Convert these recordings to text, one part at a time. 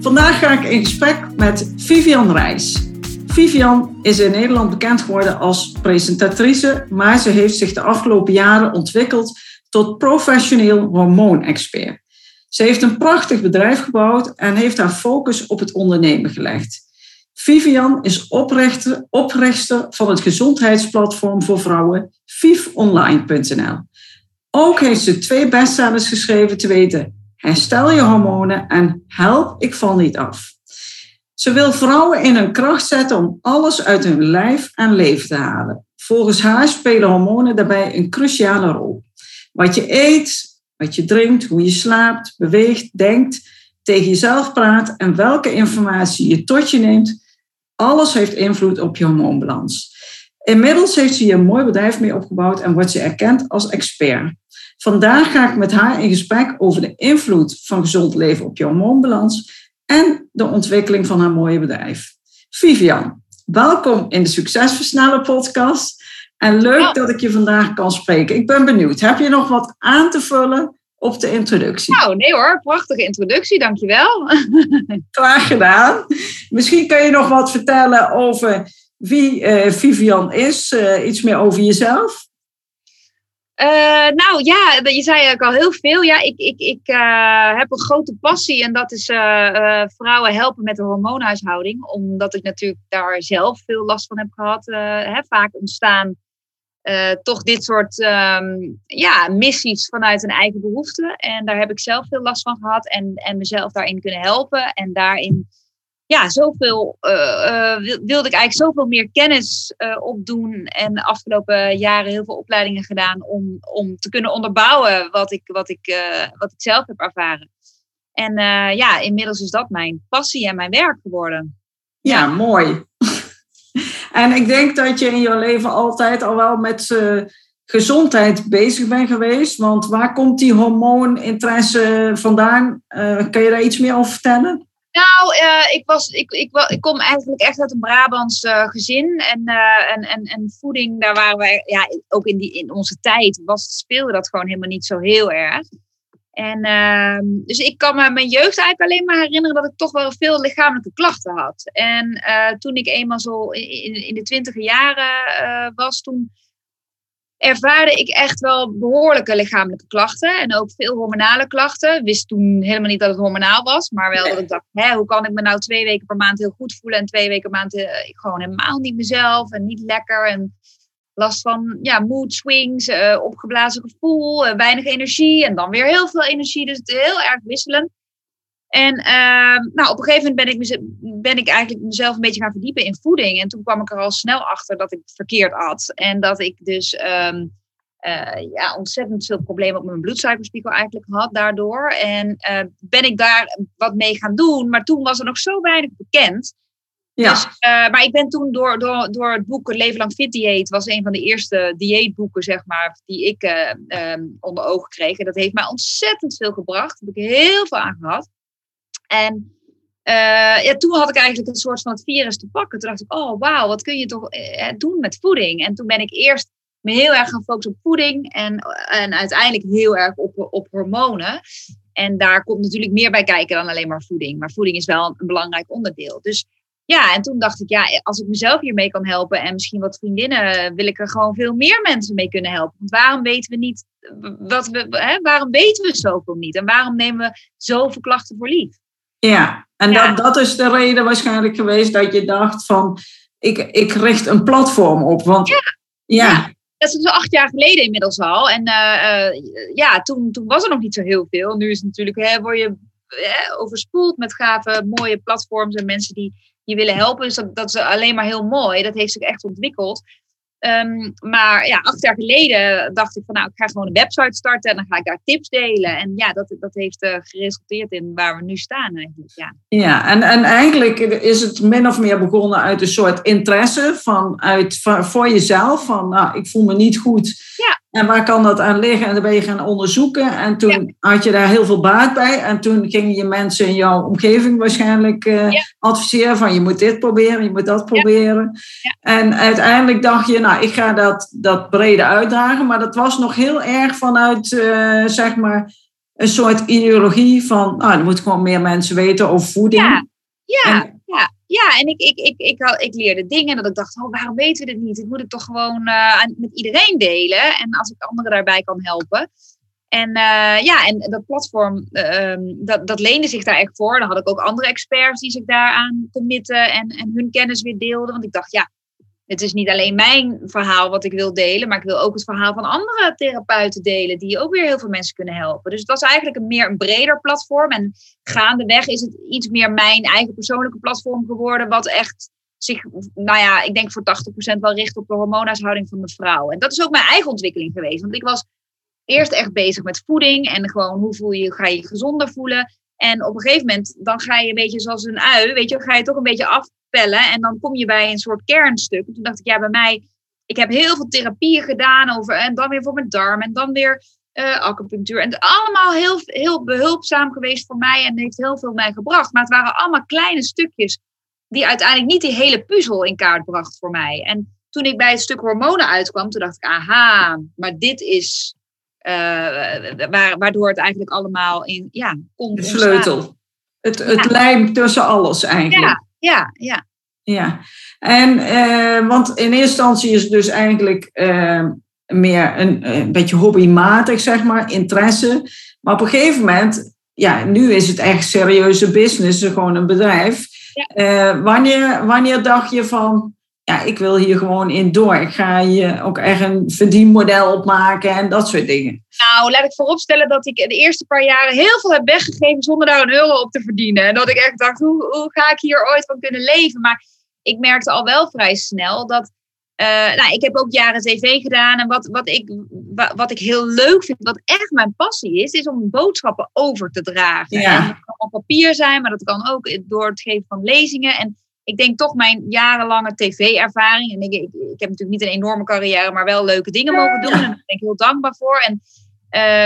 Vandaag ga ik in gesprek met Vivian Reis. Vivian is in Nederland bekend geworden als presentatrice, maar ze heeft zich de afgelopen jaren ontwikkeld tot professioneel hormoonexpert. Ze heeft een prachtig bedrijf gebouwd en heeft haar focus op het ondernemen gelegd. Vivian is oprichter, van het gezondheidsplatform voor vrouwen vifonline.nl. Ook heeft ze twee bestsellers geschreven te weten Herstel je hormonen en help, ik val niet af. Ze wil vrouwen in hun kracht zetten om alles uit hun lijf en leven te halen. Volgens haar spelen hormonen daarbij een cruciale rol. Wat je eet, wat je drinkt, hoe je slaapt, beweegt, denkt, tegen jezelf praat en welke informatie je tot je neemt, alles heeft invloed op je hormoonbalans. Inmiddels heeft ze hier een mooi bedrijf mee opgebouwd en wordt ze erkend als expert. Vandaag ga ik met haar in gesprek over de invloed van gezond leven op je hormoonbalans en de ontwikkeling van haar mooie bedrijf. Vivian, welkom in de Succesversneller podcast. En leuk dat ik je vandaag kan spreken. Ik ben benieuwd, heb je nog wat aan te vullen op de introductie? Nou, nee hoor, prachtige introductie, dankjewel. Graag gedaan. Misschien kan je nog wat vertellen over wie uh, Vivian is, uh, iets meer over jezelf. Uh, nou ja, je zei ook al heel veel. Ja, ik, ik, ik uh, heb een grote passie en dat is uh, vrouwen helpen met de hormoonhuishouding. Omdat ik natuurlijk daar zelf veel last van heb gehad. Hè, vaak ontstaan toch dit soort um, ja, missies vanuit een eigen behoefte. En daar heb ik zelf veel last van gehad en, en mezelf daarin kunnen helpen. En daarin ja, zoveel, uh, wilde ik eigenlijk zoveel meer kennis uh, opdoen. En de afgelopen jaren heel veel opleidingen gedaan om, om te kunnen onderbouwen wat ik, wat, ik, wat ik zelf heb ervaren. En ja, inmiddels is dat mijn passie en mijn werk geworden. Ja, mooi. en ik denk dat je in je leven altijd al wel met gezondheid bezig bent geweest. Want waar komt die hormooninteresse vandaan? kan je daar iets meer over vertellen? Nou, uh, ik, was, ik, ik, ik kom eigenlijk echt uit een Brabants uh, gezin. En, uh, en, en, en voeding, daar waren wij, ja, ook in, die, in onze tijd was, speelde dat gewoon helemaal niet zo heel erg. En ehm, dus ik kan me mijn jeugd eigenlijk alleen maar herinneren dat ik toch wel veel lichamelijke klachten had. En toen ik eenmaal zo in, in de twintige jaren was, toen ervaarde ik echt wel behoorlijke lichamelijke klachten. En ook veel hormonale klachten. Wist toen helemaal niet dat het hormonaal was. Maar wel dat ik dacht, hè, hoe kan ik me nou twee weken per maand heel goed voelen. En twee weken per maand uh, gewoon helemaal niet mezelf. En niet lekker. En last van ja, mood swings, uh, opgeblazen gevoel, uh, weinig energie. En dan weer heel veel energie. Dus het heel erg wisselend. En uh, nou, op een gegeven moment ben ik, ben ik eigenlijk mezelf een beetje gaan verdiepen in voeding. En toen kwam ik er al snel achter dat ik verkeerd at. En dat ik dus um, uh, ja, ontzettend veel problemen op mijn bloedsuikerspiegel eigenlijk had daardoor. En uh, ben ik daar wat mee gaan doen. Maar toen was er nog zo weinig bekend. Ja. Dus, uh, maar ik ben toen door, door, door het boek Leven Lang Fit Dieet, was een van de eerste dieetboeken, zeg maar, die ik um, onder ogen kreeg. En dat heeft mij ontzettend veel gebracht. Daar heb ik heel veel aan gehad. En uh, ja, toen had ik eigenlijk een soort van het virus te pakken. Toen dacht ik, oh wauw, wat kun je toch uh, doen met voeding? En toen ben ik eerst me heel erg gaan focussen op voeding en, en uiteindelijk heel erg op, op hormonen. En daar komt natuurlijk meer bij kijken dan alleen maar voeding. Maar voeding is wel een, een belangrijk onderdeel. Dus ja, en toen dacht ik, ja, als ik mezelf hiermee kan helpen en misschien wat vriendinnen, wil ik er gewoon veel meer mensen mee kunnen helpen. Want waarom weten we niet, wat we, hè, waarom weten we zoveel niet? En waarom nemen we zoveel klachten voor lief? Ja, en Dat, dat is de reden waarschijnlijk geweest dat je dacht van, ik, ik richt een platform op. Want, ja. ja. Dat is dus acht jaar geleden inmiddels al. En uh, uh, ja, toen, toen was er nog niet zo heel veel. Nu is het natuurlijk, hè, word je overspoeld met gave, mooie platforms en mensen die je willen helpen. Dus dat, dat is alleen maar heel mooi. Dat heeft zich echt ontwikkeld. Ehm, maar ja, acht jaar geleden dacht ik van nou, ik ga gewoon een website starten en dan ga ik daar tips delen. En ja, dat, dat heeft uh, geresulteerd in waar we nu staan eigenlijk. Ja, ja en, en eigenlijk is het min of meer begonnen uit een soort interesse van, voor jezelf. Van nou, ik voel me niet goed. Ja. En waar kan dat aan liggen? En dan ben je gaan onderzoeken. En toen had je daar heel veel baat bij. En toen gingen je mensen in jouw omgeving waarschijnlijk uh, adviseren van je moet dit proberen, je moet dat proberen. En uiteindelijk dacht je, nou, ik ga dat, dat brede uitdragen. Maar dat was nog heel erg vanuit, uh, zeg maar, een soort ideologie van, nou, er moeten gewoon meer mensen weten over voeding. Ja, ja, ja. En ik, ik, ik, ik, ik, leerde dingen dat ik dacht, oh, waarom weten we dit niet? Dit moet ik toch gewoon uh, met iedereen delen. En als ik anderen daarbij kan helpen. En uh, ja, en dat platform, uh, dat, dat leende zich daar echt voor. Dan had ik ook andere experts die zich daaraan committen en, en hun kennis weer deelden. Want ik dacht, ja, het is niet alleen mijn verhaal wat ik wil delen, maar ik wil ook het verhaal van andere therapeuten delen, die ook weer heel veel mensen kunnen helpen. Dus het was eigenlijk een meer een breder platform. En gaandeweg is het iets meer mijn eigen persoonlijke platform geworden, wat echt zich, nou ja, ik denk voor 80% wel richt op de hormoonhuishouding van de vrouw. En dat is ook mijn eigen ontwikkeling geweest. Want ik was eerst echt bezig met voeding en gewoon hoe voel je, ga je gezonder voelen. En op een gegeven moment, dan ga je een beetje zoals een ui, weet je, ga je toch een beetje En dan kom je bij een soort kernstuk. En toen dacht ik, ja, bij mij, ik heb heel veel therapieën gedaan over, en dan weer voor mijn darm, en dan weer uh, acupunctuur. En allemaal heel, heel behulpzaam geweest voor mij en heeft heel veel mij gebracht. Maar het waren allemaal kleine stukjes die uiteindelijk niet die hele puzzel in kaart bracht voor mij. En toen ik bij het stuk hormonen uitkwam, toen dacht ik, aha, maar dit is uh, waardoor het eigenlijk allemaal in, ja, kon De sleutel. Het, het ja. lijm tussen alles eigenlijk. Ja, ja, ja. Ja, en uh, want in eerste instantie is het dus eigenlijk uh, meer een, een beetje hobbymatig, zeg maar, interesse. Maar op een gegeven moment, ja, nu is het echt serieuze business, gewoon een bedrijf. Ja. wanneer, wanneer dacht je van, ja, ik wil hier gewoon in door. Ik ga hier ook echt een verdienmodel op maken en dat soort dingen. Nou, laat ik vooropstellen dat ik de eerste paar jaren heel veel heb weggegeven zonder daar een euro op te verdienen. En dat ik echt dacht, hoe, hoe ga ik hier ooit van kunnen leven? Maar ik merkte al wel vrij snel dat. Uh, nou, ik heb ook jaren tv gedaan. En wat, wat, ik, wat ik heel leuk vind, wat echt mijn passie is, is om boodschappen over te dragen. Ja. En dat kan op papier zijn, maar dat kan ook door het geven van lezingen. En ik denk toch mijn jarenlange tv-ervaring. En ik, ik, ik, heb natuurlijk niet een enorme carrière, maar wel leuke dingen mogen doen. En daar ben ik heel dankbaar voor. En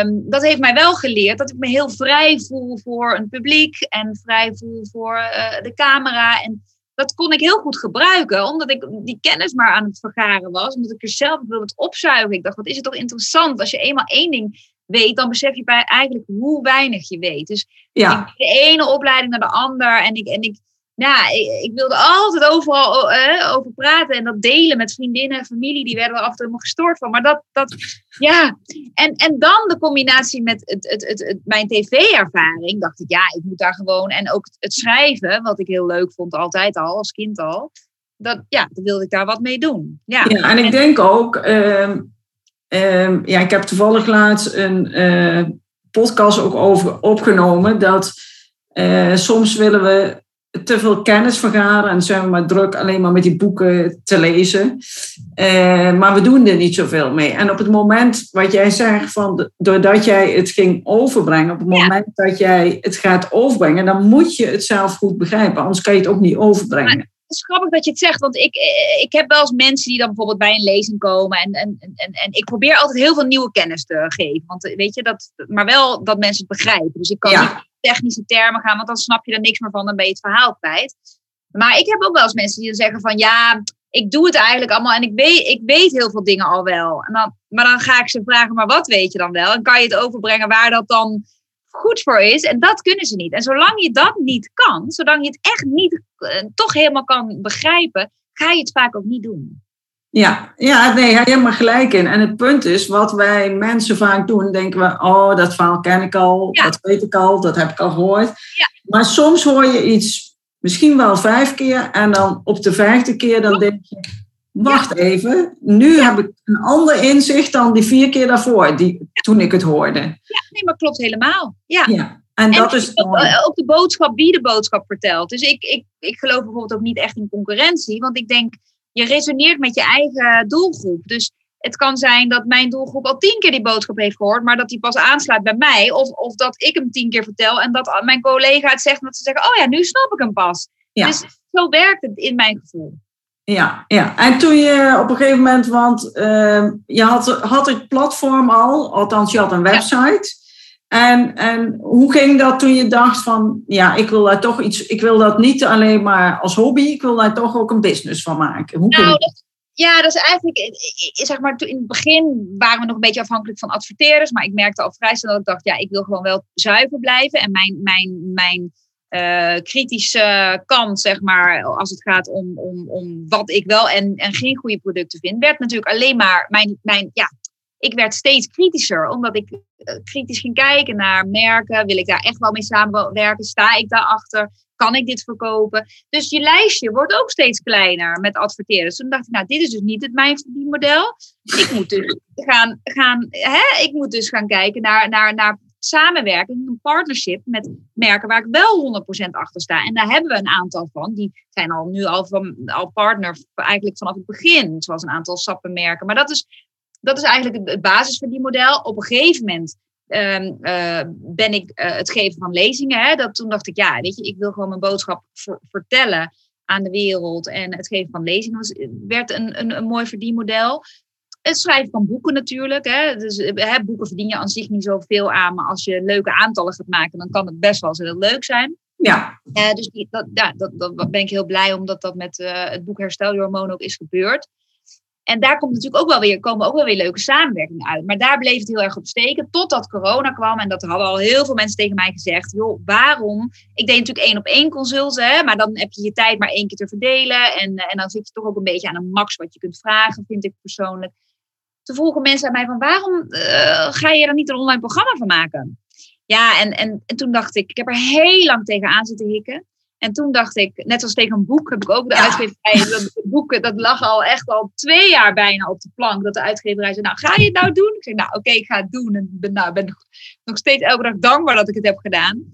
um, dat heeft mij wel geleerd dat ik me heel vrij voel voor een publiek. En vrij voel voor uh, de camera. En dat kon ik heel goed gebruiken, omdat ik die kennis maar aan het vergaren was. Omdat ik er zelf wilde opzuigen. Ik dacht, wat is het toch interessant. Als je eenmaal één ding weet, dan besef je bij eigenlijk hoe weinig je weet. Dus ja. de ene opleiding naar de ander. En ik, en ik ja, ik, ik, wilde altijd overal uh, over praten en dat delen met vriendinnen en familie. Die werden er af en toe helemaal gestoord van. Maar dat, dat ja. En, en dan de combinatie met het, het, het, het mijn tv-ervaring. Dacht ik, ja, ik moet daar gewoon. En ook het, schrijven, wat ik heel leuk vond, altijd al, als kind al. Dat, ja, dan wilde ik daar wat mee doen. Ja, ja en ik denk ook. Uh, uh, ja, ik heb toevallig laatst een uh, podcast ook over opgenomen. Dat uh, soms willen we te veel kennis vergaren en zijn we maar druk alleen maar met die boeken te lezen. Uh, maar we doen er niet zoveel mee. En op het moment wat jij zegt, van doordat jij het ging overbrengen, op het moment dat jij het gaat overbrengen, dan moet je het zelf goed begrijpen, anders kan je het ook niet overbrengen. Maar het is grappig dat je het zegt, want ik, ik heb wel eens mensen die dan bijvoorbeeld bij een lezing komen en, en, en, en ik probeer altijd heel veel nieuwe kennis te geven. Want weet je, dat, maar wel dat mensen het begrijpen. Dus ik kan ja. niet technische termen gaan, want dan snap je er niks meer van, dan ben je het verhaal kwijt. Maar ik heb ook wel eens mensen die dan zeggen van ja, ik doe het eigenlijk allemaal en ik weet, ik weet heel veel dingen al wel. En dan, maar dan ga ik ze vragen, maar wat weet je dan wel? En kan je het overbrengen waar dat dan goed voor is? En dat kunnen ze niet. En zolang je dat niet kan, zolang je het echt niet uh, toch helemaal kan begrijpen, ga je het vaak ook niet doen. Ja, ja nee, hebt helemaal gelijk in. En het punt is, wat wij mensen vaak doen, denken we, oh, dat verhaal ken ik al, ja. dat weet ik al, dat heb ik al gehoord. Ja. Maar soms hoor je iets misschien wel vijf keer en dan op de vijfde keer dan denk je, wacht even, nu heb ik een ander inzicht dan die vier keer daarvoor, die, toen ik het hoorde. Ja, nee, maar klopt helemaal. Ja. ja. En, dat en is ook, ook, de boodschap, wie de boodschap vertelt. Dus ik, ik, ik geloof bijvoorbeeld ook niet echt in concurrentie, want ik denk je resoneert met je eigen doelgroep. Dus het kan zijn dat mijn doelgroep al tien keer die boodschap heeft gehoord, maar dat die pas aansluit bij mij. Of, of dat ik hem tien keer vertel en dat mijn collega het zegt, dat ze zeggen: Oh ja, nu snap ik hem pas. Dus zo werkt het in mijn gevoel. Ja, ja, en toen je op een gegeven moment, want uh, je had, had het platform al, althans je had een website. En, en hoe ging dat toen je dacht van, ja, ik wil daar toch iets, ik wil dat niet alleen maar als hobby, ik wil daar toch ook een business van maken. Hoe nou, dat, ja, dat is eigenlijk, zeg maar, in het begin waren we nog een beetje afhankelijk van adverteerders, maar ik merkte al vrij snel dat ik dacht, ja, ik wil gewoon wel zuiver blijven. En mijn, mijn, mijn uh, kritische kant, zeg maar, als het gaat om, om, om wat ik wel en, en geen goede producten vind, werd natuurlijk alleen maar mijn, mijn ja, ik werd steeds kritischer, omdat ik eh, kritisch ging kijken naar merken. Wil ik daar echt wel mee samenwerken? Sta ik daarachter? Kan ik dit verkopen? Dus je lijstje wordt ook steeds kleiner met adverteren. toen dacht ik, nou, dit is dus niet het mijn model. Ik moet dus gaan, gaan, hè? Ik moet dus gaan kijken naar, naar, naar samenwerking, een partnership met merken waar ik wel 100% achter sta. En daar hebben we een aantal van. Die zijn al nu al, van, al partner eigenlijk vanaf het begin. Zoals een aantal sappenmerken. Maar dat is, dat is eigenlijk het basisverdienmodel. Op een gegeven moment ehm, eh, ben ik uh, het geven van lezingen. Hè, dat, toen dacht ik, ja, weet je, ik wil gewoon mijn boodschap vertellen aan de wereld. En het geven van lezingen was, werd een, een, een mooi verdienmodel. Het schrijven van boeken natuurlijk. Hè. Dus, hè, boeken verdien je aan zich niet zoveel aan. Maar als je leuke aantallen gaat maken, dan kan het best wel heel leuk zijn. Ja. Uh, dus die, dat, ja, dat, dat ben ik heel blij omdat dat met uh, het boek Herstel je hormonen ook is gebeurd. En daar komt natuurlijk ook wel weer, komen ook wel weer leuke samenwerkingen uit. Maar daar bleef het heel erg op steken. Totdat corona kwam. En dat hadden al heel veel mensen tegen mij gezegd. Joh, waarom? Ik deed natuurlijk één op één consulten. Maar dan heb je je tijd maar één keer te verdelen. En, en dan zit je toch ook een beetje aan een max wat je kunt vragen, vind ik persoonlijk. Toen vroegen mensen aan mij van waarom uh, ga je er niet een online programma van maken? Ja, en, en, en toen dacht ik, ik heb er heel lang tegenaan zitten hikken. En toen dacht ik, net als tegen een boek, heb ik ook de ja. uitgeverij. Dat boeken, dat lag al echt al twee jaar bijna op de plank. Dat de uitgeverij zei, nou ga je het nou doen? Ik zei, nou oké, ik ga het doen. En ben, nou, ben nog steeds elke dag dankbaar dat ik het heb gedaan.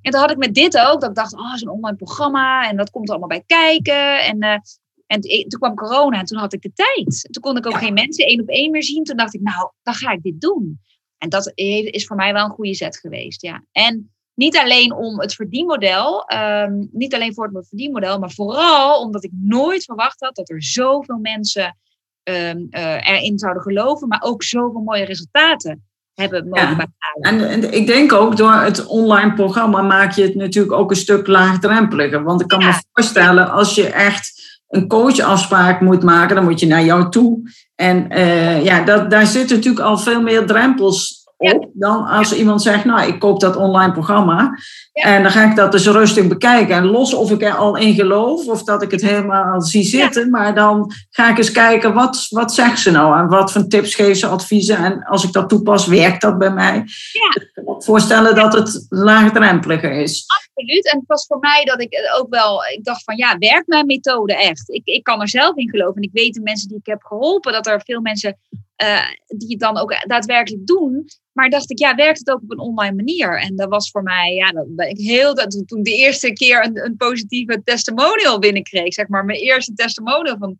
En toen had ik met dit ook, dat ik dacht, oh, zo'n online programma. En dat komt er allemaal bij kijken. En, uh, en toen kwam corona en toen had ik de tijd. Toen kon ik ook geen mensen één op één meer zien. Toen dacht ik, nou, dan ga ik dit doen. En dat is voor mij wel een goede zet geweest, ja. En niet alleen om het verdienmodel, um, niet alleen voor het verdienmodel, maar vooral omdat ik nooit verwacht had dat er zoveel mensen um, uh, erin zouden geloven, maar ook zoveel mooie resultaten hebben mogen ja. behalen. En, en, ik denk ook door het online programma maak je het natuurlijk ook een stuk laagdrempeliger. Want ik kan ja. me voorstellen, als je echt een coachafspraak moet maken, dan moet je naar jou toe. En uh, ja, dat, daar zitten natuurlijk al veel meer drempels op dan als iemand zegt, nou, ik koop dat online programma. En dan ga ik dat dus rustig bekijken. En los of ik er al in geloof of dat ik het helemaal zie zitten. Maar dan ga ik eens kijken, wat, wat zegt ze nou? En wat voor tips geeft ze, adviezen? En als ik dat toepas, werkt dat bij mij? Ja. Ik kan me voorstellen dat het laagdrempeliger is. Absoluut. En het was voor mij dat ik ook wel, ik dacht van ja, werkt mijn methode echt? Ik, ik kan er zelf in geloven. En ik weet de mensen die ik heb geholpen, dat er veel mensen uh, die het dan ook daadwerkelijk doen. Maar dacht ik, ja, werkt het ook op een online manier? En dat was voor mij, ja, dat ben ik heel, dat, toen de eerste keer een, een positieve testimonial binnenkreeg, zeg maar, mijn eerste testimonial van,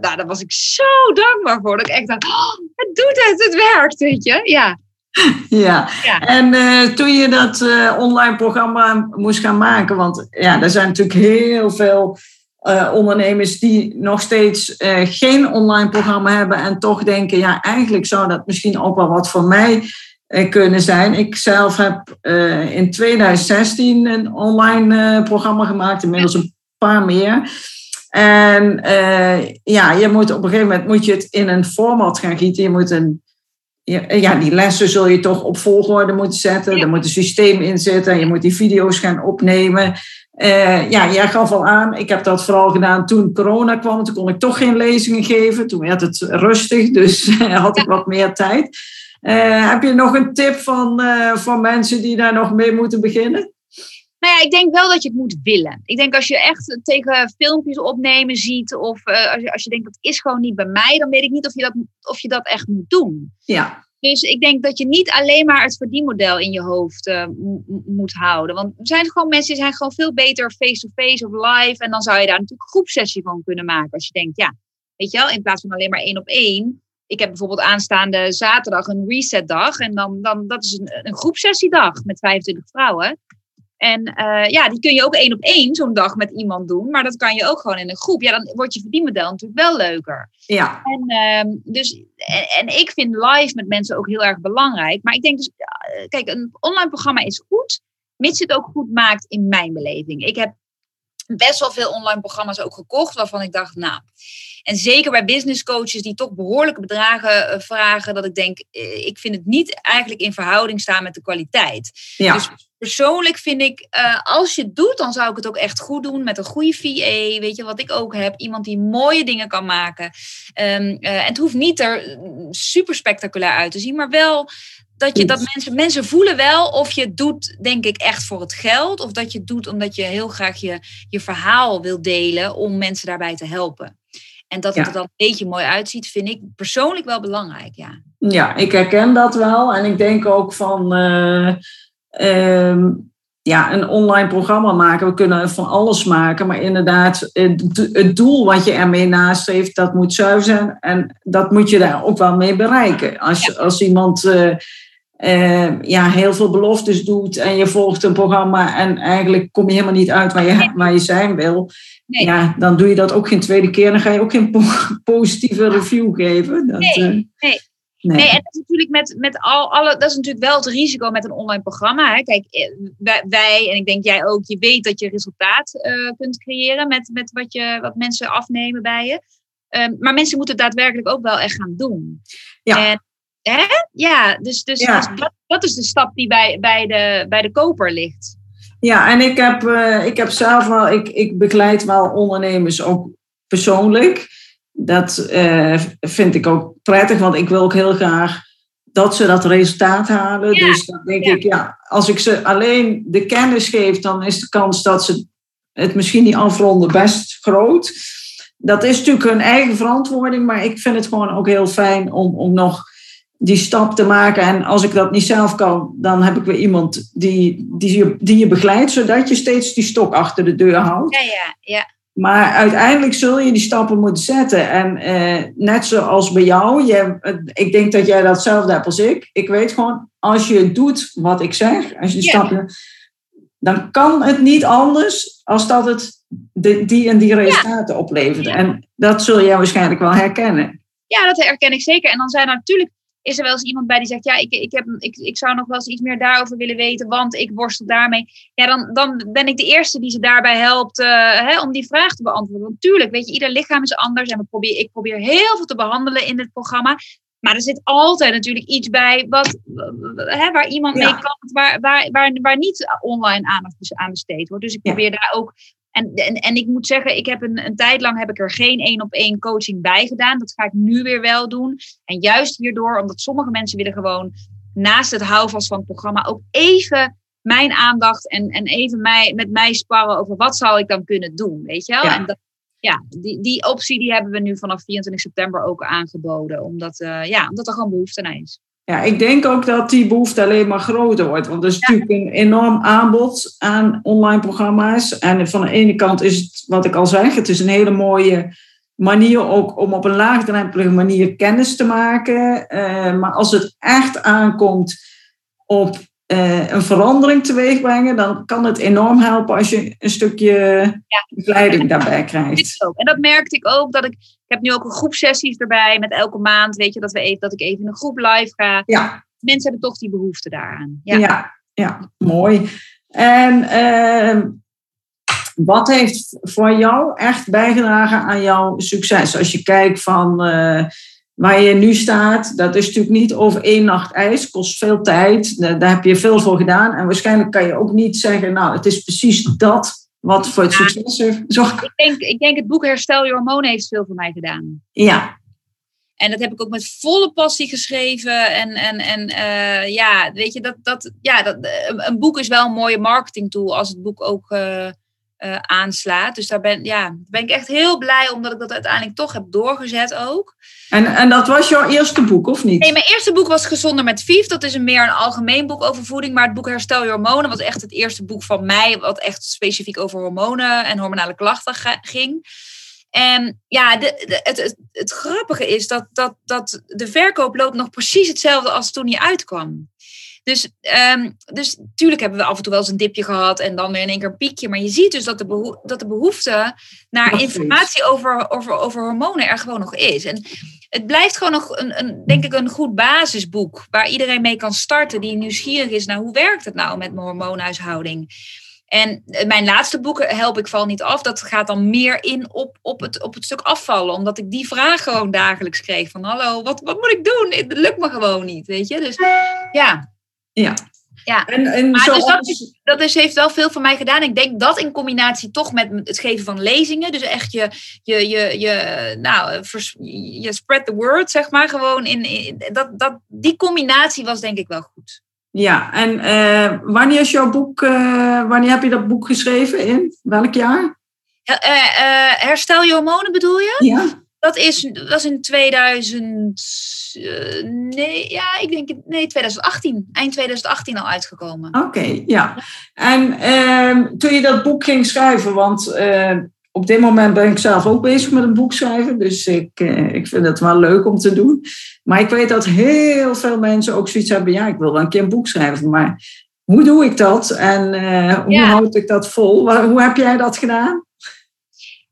nou, daar was ik zo dankbaar voor. Dat ik echt dacht, oh, het doet het, het werkt, weet je. Ja. Ja, ja. en uh, toen je dat uh, online programma moest gaan maken, want ja, er zijn natuurlijk heel veel uh, ondernemers die nog steeds uh, geen online programma hebben en toch denken, ja, eigenlijk zou dat misschien ook wel wat voor mij uh, kunnen zijn. Ik zelf heb in 2016 een online programma gemaakt, inmiddels een paar meer. En ja, je moet op een gegeven moment moet je het in een format gaan gieten. Je moet een ja, die lessen zul je toch op volgorde moeten zetten. Er moet een systeem in zitten. Je moet die video's gaan opnemen. Uh, ja, jij gaf al aan, ik heb dat vooral gedaan toen corona kwam. Toen kon ik toch geen lezingen geven. Toen werd het rustig, dus had ik wat meer tijd. Uh, heb je nog een tip van, uh, van mensen die daar nog mee moeten beginnen? Nou ja, ik denk wel dat je het moet willen. Ik denk als je echt tegen filmpjes opnemen ziet, of als, je, als je denkt dat is gewoon niet bij mij, dan weet ik niet of je dat, of je dat echt moet doen. Ja. Dus ik denk dat je niet alleen maar het verdienmodel in je hoofd uh, moet houden. Want er zijn gewoon mensen die zijn gewoon veel beter face-to-face of live. En dan zou je daar natuurlijk een groepsessie van kunnen maken. Als je denkt, ja, weet je wel, in plaats van alleen maar één op één. Ik heb bijvoorbeeld aanstaande zaterdag een resetdag. En dan, dan dat is een, een groepsessiedag met 25 vrouwen. En uh, ja, die kun je ook één op één zo'n dag met iemand doen. Maar dat kan je ook gewoon in een groep. Ja, dan wordt je verdienmodel natuurlijk wel leuker. Ja. En, uh, dus, en, en, ik vind live met mensen ook heel erg belangrijk. Maar ik denk dus, kijk, een online programma is goed. Mits het ook goed maakt in mijn beleving. Ik heb best wel veel online programma's ook gekocht. Waarvan ik dacht, nou... En zeker bij business coaches die toch behoorlijke bedragen uh, vragen, dat ik denk, uh, ik vind het niet eigenlijk in verhouding staan met de kwaliteit. Ja. Dus persoonlijk vind ik, uh, als je het doet, dan zou ik het ook echt goed doen met een goede VA. Weet je wat ik ook heb? Iemand die mooie dingen kan maken. Um, en het hoeft niet er super spectaculair uit te zien, maar wel dat je dat mensen, mensen voelen wel of je het doet, denk ik, echt voor het geld. Of dat je het doet omdat je heel graag je, je verhaal wil delen om mensen daarbij te helpen. En dat het ja. er dan een beetje mooi uitziet, vind ik persoonlijk wel belangrijk, ja. Ja, ik herken dat wel. En ik denk ook van, uh, uh, ja, een online programma maken. We kunnen van alles maken. Maar inderdaad, het, doel wat je ermee nastreeft, dat moet zuiver zijn. En dat moet je daar ook wel mee bereiken. Als, als iemand... Uh, uh, ja, heel veel beloftes doet en je volgt een programma en eigenlijk kom je helemaal niet uit waar je, nee. waar je zijn wil. Nee. Ja, dan doe je dat ook geen tweede keer. Dan ga je ook geen po positieve review geven. Dat, nee, uh, nee. Nee. nee, en dat is natuurlijk met, met al, alle, dat is natuurlijk wel het risico met een online programma. Hè. Kijk, wij, wij, en ik denk jij ook, je weet dat je resultaat uh, kunt creëren met, met wat, je, wat mensen afnemen bij je. Um, maar mensen moeten het daadwerkelijk ook wel echt gaan doen. Ja. En, Hè? Ja, dus, dus, ja. dus dat, dat, is de stap die bij, bij, de, bij de koper ligt. Ja, en ik heb, uh, ik heb zelf wel, ik, ik begeleid wel ondernemers ook persoonlijk. Dat uh, vind ik ook prettig, want ik wil ook heel graag dat ze dat resultaat halen. Ja. Dus dan denk ja. ik, ja, als ik ze alleen de kennis geef, dan is de kans dat ze het misschien niet afronden best groot. Dat is natuurlijk hun eigen verantwoording, maar ik vind het gewoon ook heel fijn om, om nog die stap te maken. En als ik dat niet zelf kan, dan heb ik weer iemand die, die, je, die je begeleidt, zodat je steeds die stok achter de deur houdt. Ja, ja, ja. Maar uiteindelijk zul je die stappen moeten zetten. En eh, net zoals bij jou, je, ik denk dat jij datzelfde hebt als ik. Ik weet gewoon, als je doet wat ik zeg, als je die ja. stappen, dan kan het niet anders als dat het de, die en die resultaten ja. oplevert. En dat zul jij waarschijnlijk wel herkennen. Ja, dat herken ik zeker. En dan zijn er natuurlijk is er wel eens iemand bij die zegt, ja, ik, ik, heb, ik, ik zou nog wel eens iets meer daarover willen weten, want ik worstel daarmee. Ja, dan, dan ben ik de eerste die ze daarbij helpt uh, hè, om die vraag te beantwoorden. Want tuurlijk, weet je, ieder lichaam is anders en we proberen, ik probeer heel veel te behandelen in dit programma. Maar er zit altijd natuurlijk iets bij wat, hè, waar iemand ja. mee kan, waar, waar, waar, waar niet online aandacht aan besteed wordt. Dus ik probeer ja. daar ook en, en, en ik moet zeggen, ik heb een, een tijd lang heb ik er geen één op één coaching bij gedaan. Dat ga ik nu weer wel doen. En juist hierdoor, omdat sommige mensen willen gewoon naast het houvast van het programma ook even mijn aandacht en, en even mij, met mij sparren over wat zou ik dan kunnen doen. Weet je wel? Ja. En dat, ja, die, die optie die hebben we nu vanaf 24 september ook aangeboden. Omdat, uh, ja, omdat er gewoon behoefte aan is. Ja, ik denk ook dat die behoefte alleen maar groter wordt. Want er is ja. natuurlijk een enorm aanbod aan online programma's. En van de ene kant is het, wat ik al zeg, het is een hele mooie manier ook om op een laagdrempelige manier kennis te maken. Uh, maar als het echt aankomt op uh, een verandering teweeg brengen, dan kan het enorm helpen als je een stukje ja. begeleiding daarbij krijgt. En dat merkte ik ook, dat ik, ik heb nu ook een groepsessies erbij met elke maand, weet je, dat, we even, dat ik even in een groep live ga. Ja. Mensen hebben toch die behoefte daaraan. Ja, ja, ja mooi. En uh, wat heeft voor jou echt bijgedragen aan jouw succes? Als je kijkt van uh, waar je nu staat, dat is natuurlijk niet over één nacht ijs, kost veel tijd. Daar heb je veel voor gedaan. En waarschijnlijk kan je ook niet zeggen, nou, het is precies dat wat voor het ja, succes gezorgd. Ik denk, ik denk het boek Herstel je hormonen heeft veel voor mij gedaan. Ja. En dat heb ik ook met volle passie geschreven. En, en, en uh, ja, weet je, dat, dat, ja, dat, een boek is wel een mooie marketing tool als het boek ook uh, uh, aanslaat. Dus daar ben, ja, ben ik echt heel blij omdat ik dat uiteindelijk toch heb doorgezet ook. En, en dat was jouw eerste boek, of niet? Nee, mijn eerste boek was Gezonder met Vief. Dat is een meer een algemeen boek over voeding. Maar het boek Herstel je hormonen was echt het eerste boek van mij... wat echt specifiek over hormonen en hormonale klachten ging. En ja, de, het, het, het, grappige is dat, dat, dat de verkoop loopt nog precies hetzelfde als toen hij uitkwam. Dus, um, dus natuurlijk hebben we af en toe wel eens een dipje gehad en dan weer in één keer een piekje. Maar je ziet dus dat de, dat de behoefte naar informatie over, over, over hormonen er gewoon nog is. En het blijft gewoon nog, een, een, denk ik, een goed basisboek waar iedereen mee kan starten die nieuwsgierig is naar hoe werkt het nou met mijn hormoonhuishouding. En eh, mijn laatste boeken help ik val niet af. Dat gaat dan meer in op, op, het, op het stuk afvallen. Omdat ik die vraag gewoon dagelijks kreeg. Van hallo, wat, wat moet ik doen? Het lukt me gewoon niet, weet je. Dus ja. Ja. Ja, en, en maar dus dat, is, dat is, heeft wel veel voor mij gedaan. Ik denk dat in combinatie toch met het geven van lezingen. Dus echt je, je, je, je, nou, je spread the word, zeg maar. Gewoon in, in dat, dat, die combinatie was denk ik wel goed. Ja, en uh, wanneer is jouw boek, uh, wanneer heb je dat boek geschreven? In welk jaar? Uh, herstel je hormonen bedoel je? Ja. Dat is, was in 2000, nee, ja, ik denk, nee, 2018. Eind 2018 al uitgekomen. Oké, ja. En ehm, toen je dat boek ging schrijven, want op dit moment ben ik zelf ook bezig met een boek schrijven. Dus ik, eh, ik vind het wel leuk om te doen. Maar ik weet dat heel veel mensen ook zoiets hebben. Ja, ik wil wel een keer een boek schrijven. Maar hoe doe ik dat? En hoe houd ik dat vol? Hoe heb jij dat gedaan?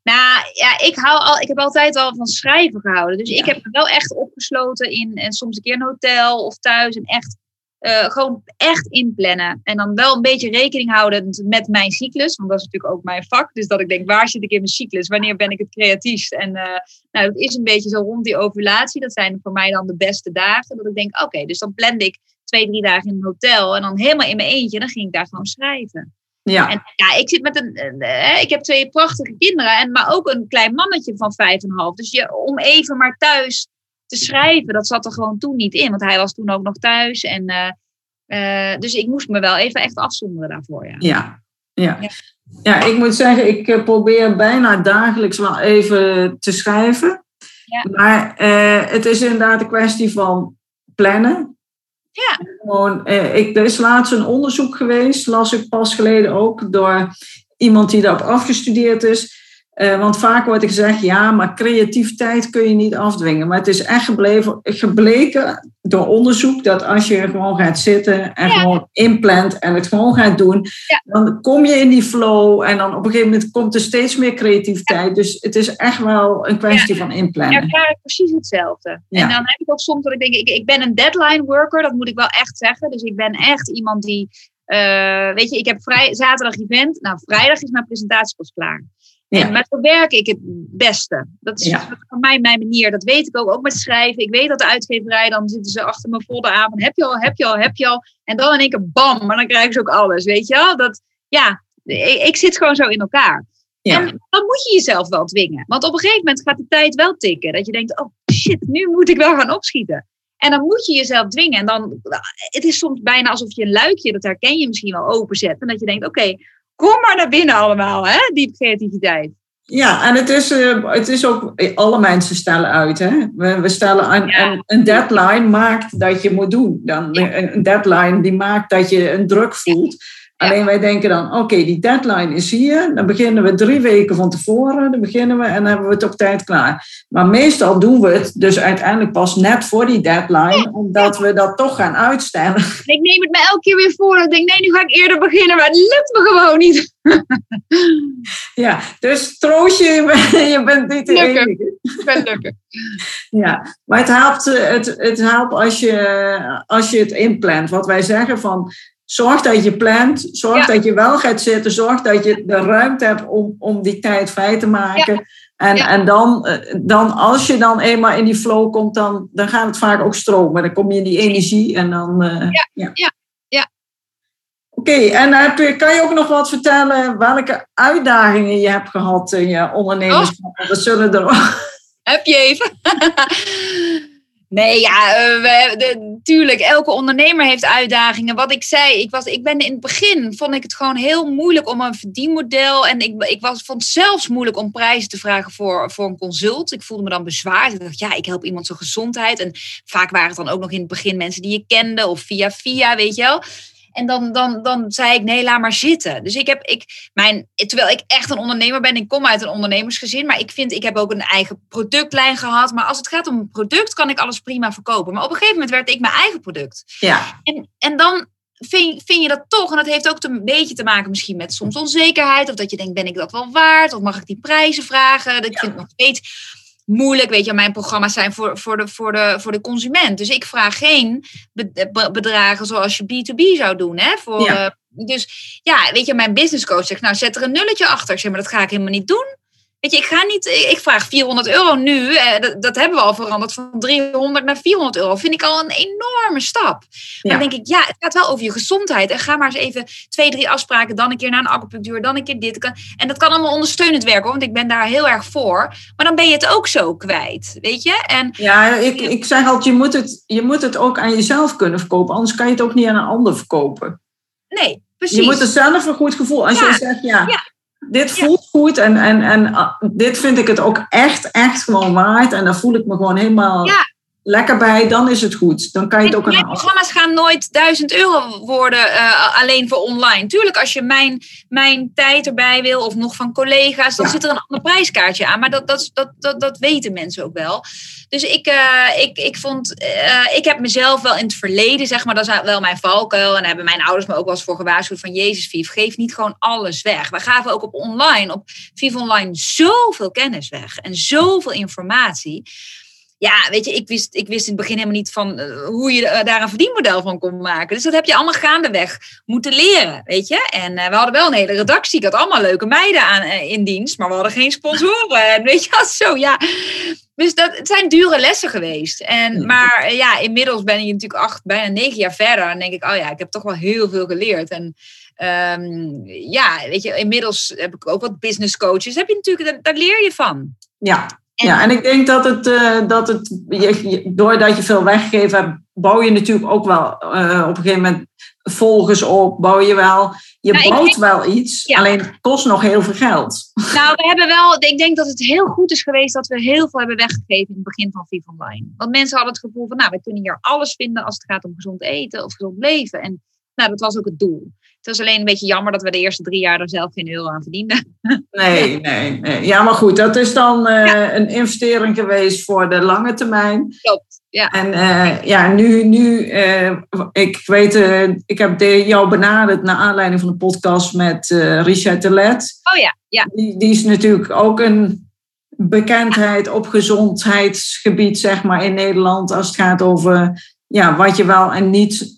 Nou ja, ik, hou al, ik heb altijd al van schrijven gehouden. Dus ik heb me wel echt opgesloten in en soms een keer een hotel of thuis. En echt uh, gewoon echt inplannen. En dan wel een beetje rekening houden met mijn cyclus. Want dat is natuurlijk ook mijn vak. Dus dat ik denk, waar zit ik in mijn cyclus? Wanneer ben ik het creatiefst? En uh, nou, dat is een beetje zo rond die ovulatie. Dat zijn voor mij dan de beste dagen. Dat ik denk, oké, dus dan plande ik twee, drie dagen in een hotel. En dan helemaal in mijn eentje. Dan ging ik daar gewoon schrijven. Ja. En ja, ik zit met een. Uh, ik heb twee prachtige kinderen, en, maar ook een klein mannetje van vijf en half. Dus je, om even maar thuis te schrijven. Dat zat er gewoon toen niet in, want hij was toen ook nog thuis. En, uh, uh, dus ik moest me wel even echt afzonderen daarvoor. Ja. Ja, ja. ja. ik moet zeggen, ik eh, probeer bijna dagelijks wel even te schrijven. Ja. Maar het is inderdaad een kwestie van plannen. Ja. Gewoon, ik, er is laatst een onderzoek geweest, las ik pas geleden ook, door iemand die daarop afgestudeerd is. Uh, want vaak wordt er gezegd, ja, maar creativiteit kun je niet afdwingen. Maar het is echt gebleven, gebleken door onderzoek dat als je gewoon gaat zitten en gewoon inplant en het gewoon gaat doen, dan kom je in die flow en dan op een gegeven moment komt er steeds meer creativiteit. Dus het is echt wel een kwestie van inplannen. Ja, precies hetzelfde. En dan heb ik ook soms dat ik denk, ik, ik ben een deadline worker, dat moet ik wel echt zeggen. Dus ik ben echt iemand die, uh, weet je, ik heb vrij, zaterdag event, nou vrijdag is mijn presentatie pas klaar. Ja. maar zo werk ik het beste. Dat is voor mij mijn manier. Dat weet ik ook, ook met schrijven. Ik weet dat de uitgeverij, dan zitten ze achter me vol de avond. Heb je al, heb je al, heb je al. En dan in één keer bam, maar dan krijgen ze ook alles. Weet je wel? Dat, ja, ik, ik zit gewoon zo in elkaar. Ja. En dan moet je jezelf wel dwingen. Want op een gegeven moment gaat de tijd wel tikken. Dat je denkt, oh shit, nu moet ik wel gaan opschieten. En dan moet je jezelf dwingen. En dan, het is soms bijna alsof je een luikje, dat herken je misschien wel, openzet. En dat je denkt, oké, kom maar naar binnen allemaal, hè, die creativiteit. Ja, en het is, uh, het is ook, alle mensen stellen uit. Hè? We, we stellen een, een, deadline maakt dat je moet doen. Dan, Een deadline die maakt dat je een druk voelt. Alleen wij denken dan, oké, die deadline is hier. Dan beginnen we drie weken van tevoren. Dan beginnen we en dan hebben we het op tijd klaar. Maar meestal doen we het dus uiteindelijk pas net voor die deadline. Omdat we dat toch gaan uitstellen. Ik neem het me elke keer weer voor. Ik denk, nee, nu ga ik eerder beginnen. Maar het lukt me gewoon niet. ja, dus troost je, je bent niet de lukken. enige. Ik ben lukken. Ja, maar het helpt, het, het helpt als, je, als je het inplant. Wat wij zeggen van Zorg dat je plant, zorg dat je wel gaat zitten, zorg dat je de ruimte hebt om, om die tijd vrij te maken. En, en dan, eh, dan, als je dan eenmaal in die flow komt, dan, dan gaat het vaak ook stromen. Dan kom je in die energie en dan. Uh, ja, ja. ja. Oké, en heb kan je ook nog wat vertellen welke uitdagingen je hebt gehad in je ondernemerschap? Oh. Dat zullen er Heb je even? Nee, ja, we, tuurlijk. Elke ondernemer heeft uitdagingen. Wat ik zei, ik, was, ik ben in het begin vond ik het gewoon heel moeilijk om een verdienmodel. En ik, ik was, vond het zelfs moeilijk om prijzen te vragen voor, voor een consult. Ik voelde me dan bezwaard. Ik dacht, ja, ik help iemand zijn gezondheid. En vaak waren het dan ook nog in het begin mensen die je kende of via via, weet je wel. En dan, dan, dan zei ik, nee, laat maar zitten. Dus ik heb, ik, mijn, terwijl ik echt een ondernemer ben, ik kom uit een ondernemersgezin, maar ik vind, ik heb ook een eigen productlijn gehad. Maar als het gaat om een product, kan ik alles prima verkopen. Maar op een gegeven moment werd ik mijn eigen product. Ja. En, en dan vind, vind je dat toch, en dat heeft ook een beetje te maken misschien met soms onzekerheid, of dat je denkt, ben ik dat wel waard? Of mag ik die prijzen vragen? Dat ja. vind ik nog steeds moeilijk. Weet je, mijn programma's zijn voor, voor, de, voor, de, voor de consument. Dus ik vraag geen bedragen zoals je B2B zou doen. Hè, voor, ja. Uh, dus ja, weet je, mijn business coach zegt, nou zet er een nulletje achter. Ik zeg, maar dat ga ik helemaal niet doen. Weet je, ik ga niet, ik vraag 400 euro nu. Eh, dat, dat, hebben we al veranderd van 300 naar 400 euro. Vind ik al een enorme stap. Ja. Dan denk ik, ja, het gaat wel over je gezondheid. En ga maar eens even twee, drie afspraken. Dan een keer naar een acupunctuur. Dan een keer dit. En dat kan allemaal ondersteunend werken, want ik ben daar heel erg voor. Maar dan ben je het ook zo kwijt, weet je? En, ja, ik, ik zeg altijd, je moet, het, je moet het ook aan jezelf kunnen verkopen. Anders kan je het ook niet aan een ander verkopen. Nee, precies. Je moet er zelf een goed gevoel. Als ja. je zegt, ja, ja dit voelt ja. goed en, en, en uh, dit vind ik het ook echt, echt gewoon waard. En daar voel ik me gewoon helemaal ja. Lekker bij. Dan is het goed. Dan kan je het ook Mijn programma's gaan nooit 1000 euro worden uh, alleen voor online. Tuurlijk, als je mijn, mijn tijd erbij wil of nog van collega's, dan ja. zit er een ander prijskaartje aan. Maar dat, dat, dat, dat, dat weten mensen ook wel. Dus ik, uh, ik, ik vond, uh, ik heb mezelf wel in het verleden, zeg maar, dat is wel mijn valkuil. En daar hebben mijn ouders me ook wel eens voor gewaarschuwd van Jezus, Vief, geef niet gewoon alles weg. We gaven ook op online, op Vief Online, zoveel kennis weg en zoveel informatie. Ja, weet je, ik wist, ik wist in het begin helemaal niet van uh, hoe je uh, daar een verdienmodel van kon maken. Dus dat heb je allemaal gaandeweg moeten leren, weet je. En uh, we hadden wel een hele redactie. Ik had allemaal leuke meiden aan, in dienst, maar we hadden geen sponsoren. En weet je, zo ja. Dus dat, het zijn dure lessen geweest. En, maar ja, inmiddels ben je natuurlijk acht, bijna negen jaar verder. En denk ik, oh ja, ik heb toch wel heel veel geleerd. En um, ja, weet je, inmiddels heb ik ook wat business coaches. Heb je natuurlijk, daar, daar leer je van. Ja, en, ja, en ik denk dat het, uh, dat het je, doordat je veel weggegeven hebt, bouw je natuurlijk ook wel uh, op een gegeven moment volgers op, bouw je wel. Je nou, bouwt denk, wel iets, ja. alleen het kost nog heel veel geld. Nou, we hebben wel, ik denk dat het heel goed is geweest dat we heel veel hebben weggegeven in het begin van Viv Online. Want mensen hadden het gevoel van, nou, we kunnen hier alles vinden als het gaat om gezond eten of gezond leven. En nou, dat was ook het doel. Het was alleen een beetje jammer dat we de eerste drie jaar er zelf geen euro aan verdienden. Nee, nee, nee. Ja, maar goed, dat is dan uh, ja. een investering geweest voor de lange termijn. Klopt, ja. En uh, ja, nu, nu uh, ik weet, ik heb de, jou benaderd naar aanleiding van de podcast met Richard Telet. Oh ja, ja. Die, die is natuurlijk ook een bekendheid op gezondheidsgebied, zeg maar, in Nederland. Als het gaat over ja, wat je wel en niet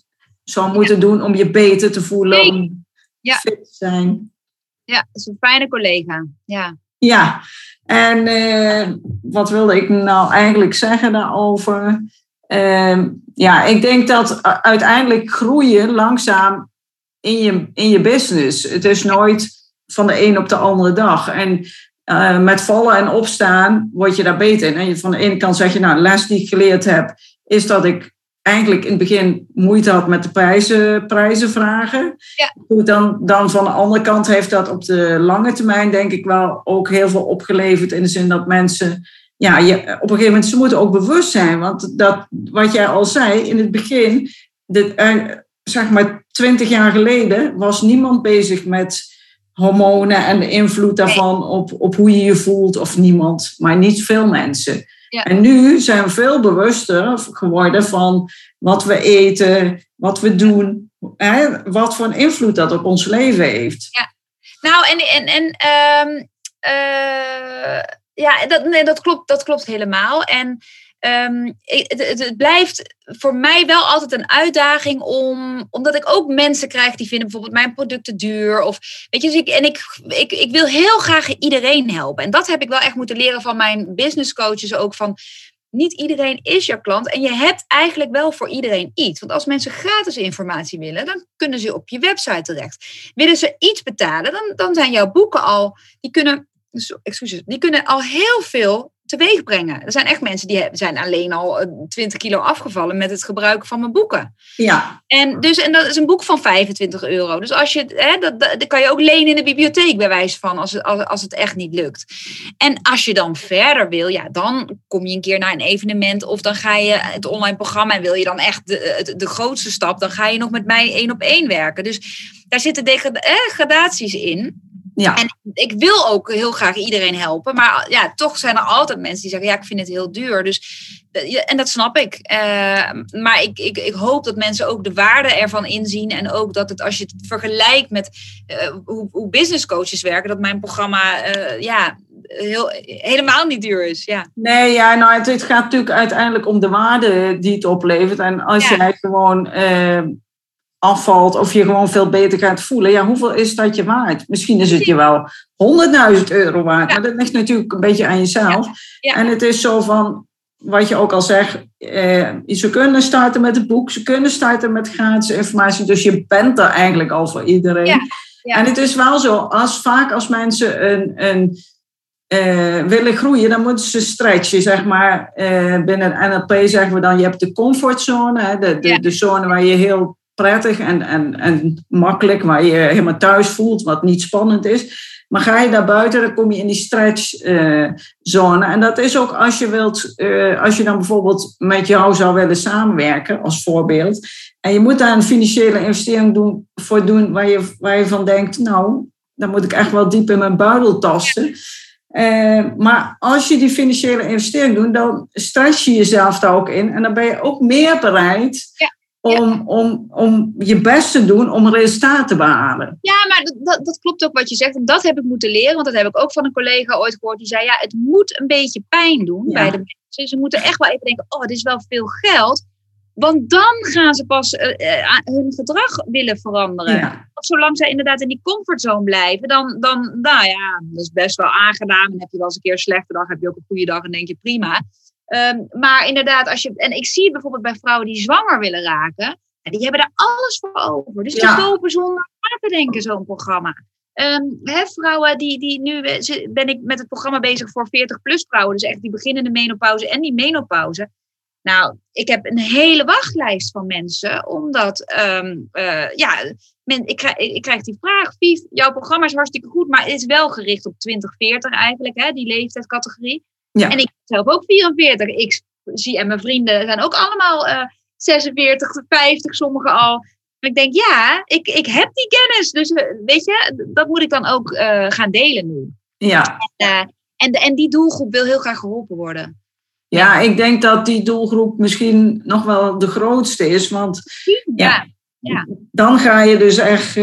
zou moeten ja. doen om je beter te voelen, om ja. fit te zijn. Ja, dat is een fijne collega. Ja, ja. en uh, wat wilde ik nou eigenlijk zeggen daarover? Uh, ja, ik denk dat uiteindelijk groeien langzaam in je, in je business. Het is nooit van de een op de andere dag. En uh, met vallen en opstaan word je daar beter in. En van de ene kant zeg je, nou, les die ik geleerd heb, is dat ik eigenlijk in het begin moeite had met de prijzen, prijzen vragen. Ja. Dan, dan van de andere kant heeft dat op de lange termijn denk ik wel ook heel veel opgeleverd. In de zin dat mensen, ja, je, op een gegeven moment, ze moeten ook bewust zijn. Want dat, wat jij al zei in het begin, dit, uh, zeg maar twintig jaar geleden was niemand bezig met hormonen en de invloed daarvan op, op hoe je je voelt. Of niemand, maar niet veel mensen. Ja. En nu zijn we veel bewuster geworden van wat we eten, wat we doen, hè, wat voor een invloed dat op ons leven heeft. Ja, nou en, en, en um, uh, ja, dat, nee, dat, klopt, dat klopt helemaal. En um, het, blijft voor mij wel altijd een uitdaging om, omdat ik ook mensen krijg die vinden bijvoorbeeld mijn producten duur. Of, weet je, dus en ik, ik, ik wil heel graag iedereen helpen. En dat heb ik wel echt moeten leren van mijn business coaches ook. Van, niet iedereen is jouw klant en je hebt eigenlijk wel voor iedereen iets. Want als mensen gratis informatie willen, dan kunnen ze op je website terecht. Willen ze iets betalen, dan, dan zijn jouw boeken al, die kunnen, excuses, die kunnen al heel veel teweeg brengen. Er zijn echt mensen die zijn alleen al 20 kilo afgevallen met het gebruiken van mijn boeken. Ja. En, dus, en dat is een boek van 25 euro. Dus als je, hè, dat, dat, kan je ook lenen in de bibliotheek bij wijze van, als het, als, als het echt niet lukt. En als je dan verder wil, ja, dan kom je een keer naar een evenement of dan ga je het online programma en wil je dan echt de, de, de grootste stap, dan ga je nog met mij één op één werken. Dus daar zitten degradaties in. Ja. En ik wil ook heel graag iedereen helpen. Maar ja, toch zijn er altijd mensen die zeggen: ja, ik vind het heel duur. Dus, en dat snap ik. Uh, maar ik, ik, ik hoop dat mensen ook de waarde ervan inzien. En ook dat het, als je het vergelijkt met uh, hoe, hoe business coaches werken, dat mijn programma uh, ja, heel, helemaal niet duur is. Ja. Nee, ja, nou, het, het, gaat natuurlijk uiteindelijk om de waarde die het oplevert. En als ja. jij gewoon afvalt of je gewoon veel beter gaat voelen. Ja, hoeveel is dat je waard? Misschien is het je wel 100.000 euro waard, maar dat ligt natuurlijk een beetje aan jezelf. En het is zo van, wat je ook al zegt, eh, ze kunnen starten met het boek, ze kunnen starten met gratis informatie, dus je bent er eigenlijk al voor iedereen. En het is wel zo, als vaak als mensen een, een uh, willen groeien, dan moeten ze stretchen, zeg maar. Uh, binnen NLP zeggen we dan, je hebt de comfortzone, hè, de, de, de zone waar je heel prettig en, en, en makkelijk, waar je helemaal thuis voelt, wat niet spannend is. Maar ga je daar buiten, dan kom je in die stretchzone. Uh, en dat is ook als je wilt, uh, als je dan bijvoorbeeld met jou zou willen samenwerken, als voorbeeld. En je moet daar een financiële investering doen, voor doen waar je, waar je van denkt, nou, dan moet ik echt wel diep in mijn buidel tasten. Uh, maar als je die financiële investering doet, dan stretch je jezelf daar ook in. En dan ben je ook meer bereid ja om, om, om je best te doen om resultaten te behalen. Ja, maar dat, dat klopt ook wat je zegt. En dat heb ik moeten leren, want dat heb ik ook van een collega ooit gehoord. Die zei, ja, het moet een beetje pijn doen bij de mensen. Ze moeten echt wel even denken, oh, dit is wel veel geld. Want dan gaan ze pas uh, hun gedrag willen veranderen. Want zolang zij inderdaad in die comfortzone blijven, dan, dan, nou ja, dat is best wel aangedaan. Dan heb je wel eens een keer een slechte dag, heb je ook een goede dag en denk je prima. Um, maar inderdaad, als je, en ik zie bijvoorbeeld bij vrouwen die zwanger willen raken, die hebben daar alles voor over. Dus die kopen zonder na te denken zo'n programma. Um, hè, vrouwen die, die nu ben ik met het programma bezig voor 40-plus vrouwen, dus echt die beginnende menopauze en die menopauze. Nou, ik heb een hele wachtlijst van mensen, omdat um, uh, ja, men, ik, krijg, ik krijg die vraag, Vief, jouw programma is hartstikke goed, maar het is wel gericht op 2040 eigenlijk, hè, die leeftijdscategorie. Ja. En ik ben zelf ook 44. Ik zie, en mijn vrienden zijn ook allemaal uh, 46, 50, sommigen al. En ik denk, ja, ik, ik heb die kennis. Dus eh, weet je, dat moet ik dan ook uh, gaan delen nu. Ja. En, en, en die doelgroep wil heel graag geholpen worden. Ja, ik denk dat die doelgroep misschien nog wel de grootste is. Want ja, ja. dan ga je dus echt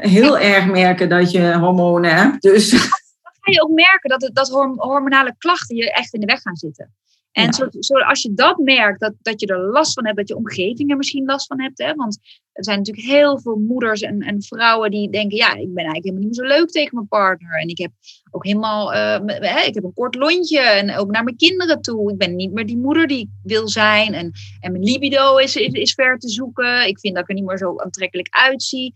heel erg merken dat je hormonen hebt. Dus ga je ook merken dat, het, dat hormonale klachten je echt in de weg gaan zitten. En zo, zo, als je dat merkt, dat, dat je er last van hebt, dat je omgeving er misschien last van hebt. Hè? Want er zijn natuurlijk heel veel moeders en, en vrouwen die denken, ja, ik ben eigenlijk helemaal niet meer zo leuk tegen mijn partner. En ik heb ook helemaal, uh, ik heb een kort lontje en ook naar mijn kinderen toe. Ik ben niet meer die moeder die ik wil zijn. En, en mijn libido is, is, is ver te zoeken. Ik vind dat ik er niet meer zo aantrekkelijk uitzie.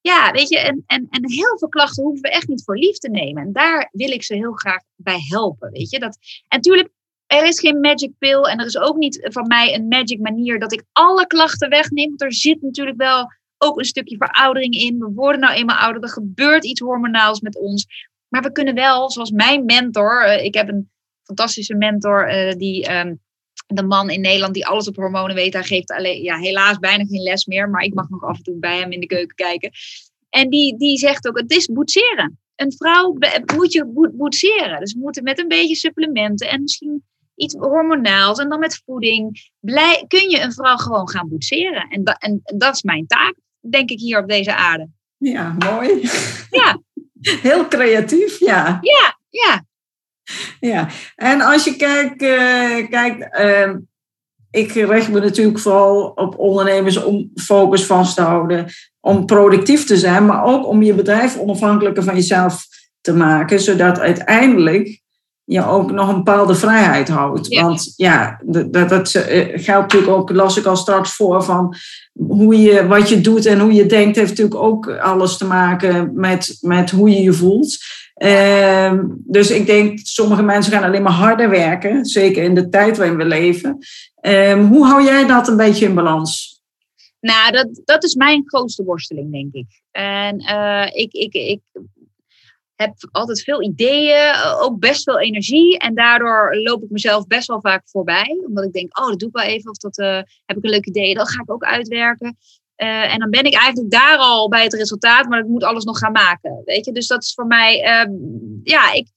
Ja, weet je, en, en, en heel veel klachten hoeven we echt niet voor lief te nemen. En daar wil ik ze heel graag bij helpen, weet je. Dat, en natuurlijk, er is geen magic pill en er is ook niet van mij een magic manier dat ik alle klachten wegneem. Want er zit natuurlijk wel ook een stukje veroudering in. We worden nou eenmaal ouder, er gebeurt iets hormonaals met ons. Maar we kunnen wel, zoals mijn mentor, uh, ik heb een fantastische mentor uh, die... Um, de man in Nederland die alles op hormonen weet, hij geeft alleen, ja, helaas bijna geen les meer, maar ik mag nog af en toe bij hem in de keuken kijken. En die, die zegt ook, het is boetseren. Een vrouw moet je boetseren. Dus we moeten met een beetje supplementen en misschien iets hormonaals en dan met voeding, blij, kun je een vrouw gewoon gaan boetseren. En, da, en, en dat is mijn taak, denk ik, hier op deze aarde. Ja, mooi. Ja. Heel creatief, ja. Ja, ja. Ja, en als je kijkt, uh, kijkt uh, ik richt me natuurlijk vooral op ondernemers om focus vast te houden, om productief te zijn, maar ook om je bedrijf onafhankelijker van jezelf te maken, zodat uiteindelijk je ook nog een bepaalde vrijheid houdt. Want ja, dat, dat eh, geldt natuurlijk ook, las ik al straks voor, van hoe je, wat je doet en hoe je denkt, heeft natuurlijk ook alles te maken met, met hoe je je voelt. Ehm, dus ik denk, sommige mensen gaan alleen maar harder werken, zeker in de tijd waarin we leven. Ehm, hoe hou jij dat een beetje in balans? Nou, dat, dat is mijn grootste worsteling, denk ik. En uh, ik, ik, ik heb altijd veel ideeën, ook best veel energie. En daardoor loop ik mezelf best wel vaak voorbij. Omdat ik denk, oh, dat doe ik wel even. Of dat uh, heb ik een leuk idee, dat ga ik ook uitwerken. Uh, en dan ben ik eigenlijk daar al bij het resultaat, maar ik moet alles nog gaan maken. Weet je, dus dat is voor mij, uh, ja, ik,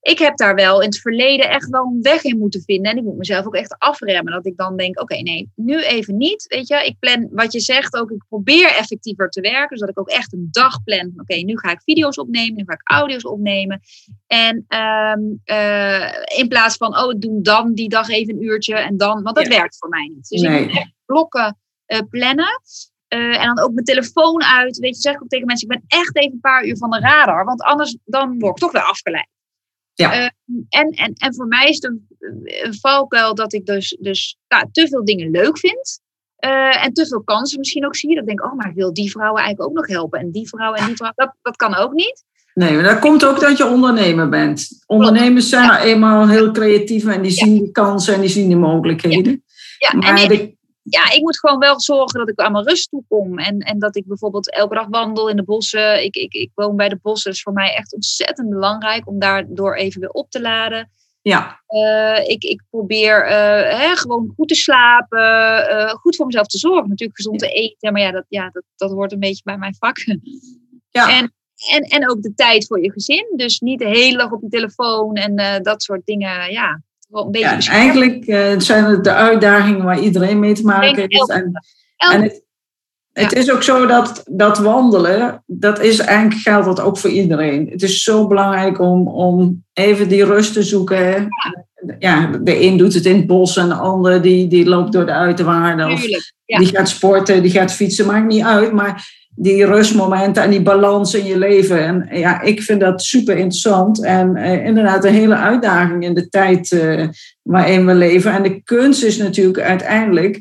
ik heb daar wel in het verleden echt wel een weg in moeten vinden. En ik moet mezelf ook echt afremmen. Dat ik dan denk, oké, okay, nee, nu even niet. Weet je, ik plan wat je zegt ook. Ik probeer effectiever te werken. Zodat ik ook echt een dag plan. Oké, okay, nu ga ik video's opnemen. Nu ga ik audio's opnemen. En um, uh, in plaats van, oh, doe dan die dag even een uurtje. En dan, want dat ja. werkt voor mij niet. Dus nee. ik moet echt blokken plannen. Uh, en dan ook mijn telefoon uit. Weet je, zeg ik ook tegen mensen, ik ben echt even een paar uur van de radar. Want anders dan word ik toch weer afgeleid. Ja. Uh, en, en, en voor mij is het een, een valkuil dat ik dus, dus nou, te veel dingen leuk vind. Uh, en te veel kansen misschien ook zie. Dat ik denk, oh, maar ik wil die vrouwen eigenlijk ook nog helpen. En die vrouwen en die vrouwen, dat, dat kan ook niet. Nee, maar dat komt ook dat je ondernemer bent. Ondernemers zijn ja. eenmaal heel creatief en die zien ja. die kansen en die zien die mogelijkheden. Ja, maar en, de, ja, ik moet gewoon wel zorgen dat ik aan mijn rust toe kom. En, en dat ik bijvoorbeeld elke dag wandel in de bossen. Ik, ik, ik woon bij de bossen. is voor mij echt ontzettend belangrijk om daardoor even weer op te laden. Ja. Uh, ik, ik probeer uh, hè, gewoon goed te slapen. Uh, goed voor mezelf te zorgen. Natuurlijk gezond te eten. Maar ja, dat, ja dat, dat hoort een beetje bij mijn vak. Ja. En, en, en ook de tijd voor je gezin. Dus niet de hele dag op je telefoon en dat soort dingen. Ja, een beetje ja, eigenlijk uh, zijn het de uitdagingen waar iedereen mee te maken heeft. En, en het, het ja. is ook zo dat, dat wandelen, dat is eigenlijk geldt dat ook voor iedereen. Het is zo belangrijk om, om even die rust te zoeken. Ja. ja de een doet het in het bos en de ander die, die loopt door de uiterwaarden. Of ja. die gaat sporten, die gaat fietsen, maakt niet uit. Maar die rustmomenten en die balans in je leven. En ja, ik vind dat super interessant. En uh, inderdaad een hele uitdaging in de tijd uh, waarin we leven. En de kunst is natuurlijk uiteindelijk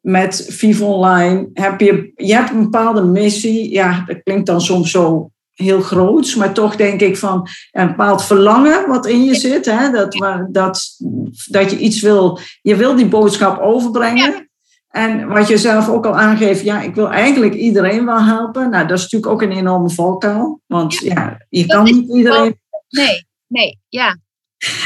met Vive Online heb je, je hebt een bepaalde missie. Ja, dat klinkt dan soms zo heel groots, maar toch denk ik van een bepaald verlangen wat in je zit. Hè? Dat, dat, dat je iets wil, je wil die boodschap overbrengen. En wat je zelf ook al aangeeft, ja, ik wil eigenlijk iedereen wel helpen. Nou, dat is natuurlijk ook een enorme valkuil. Want ja, ja je kan niet iedereen. Nee, nee, ja.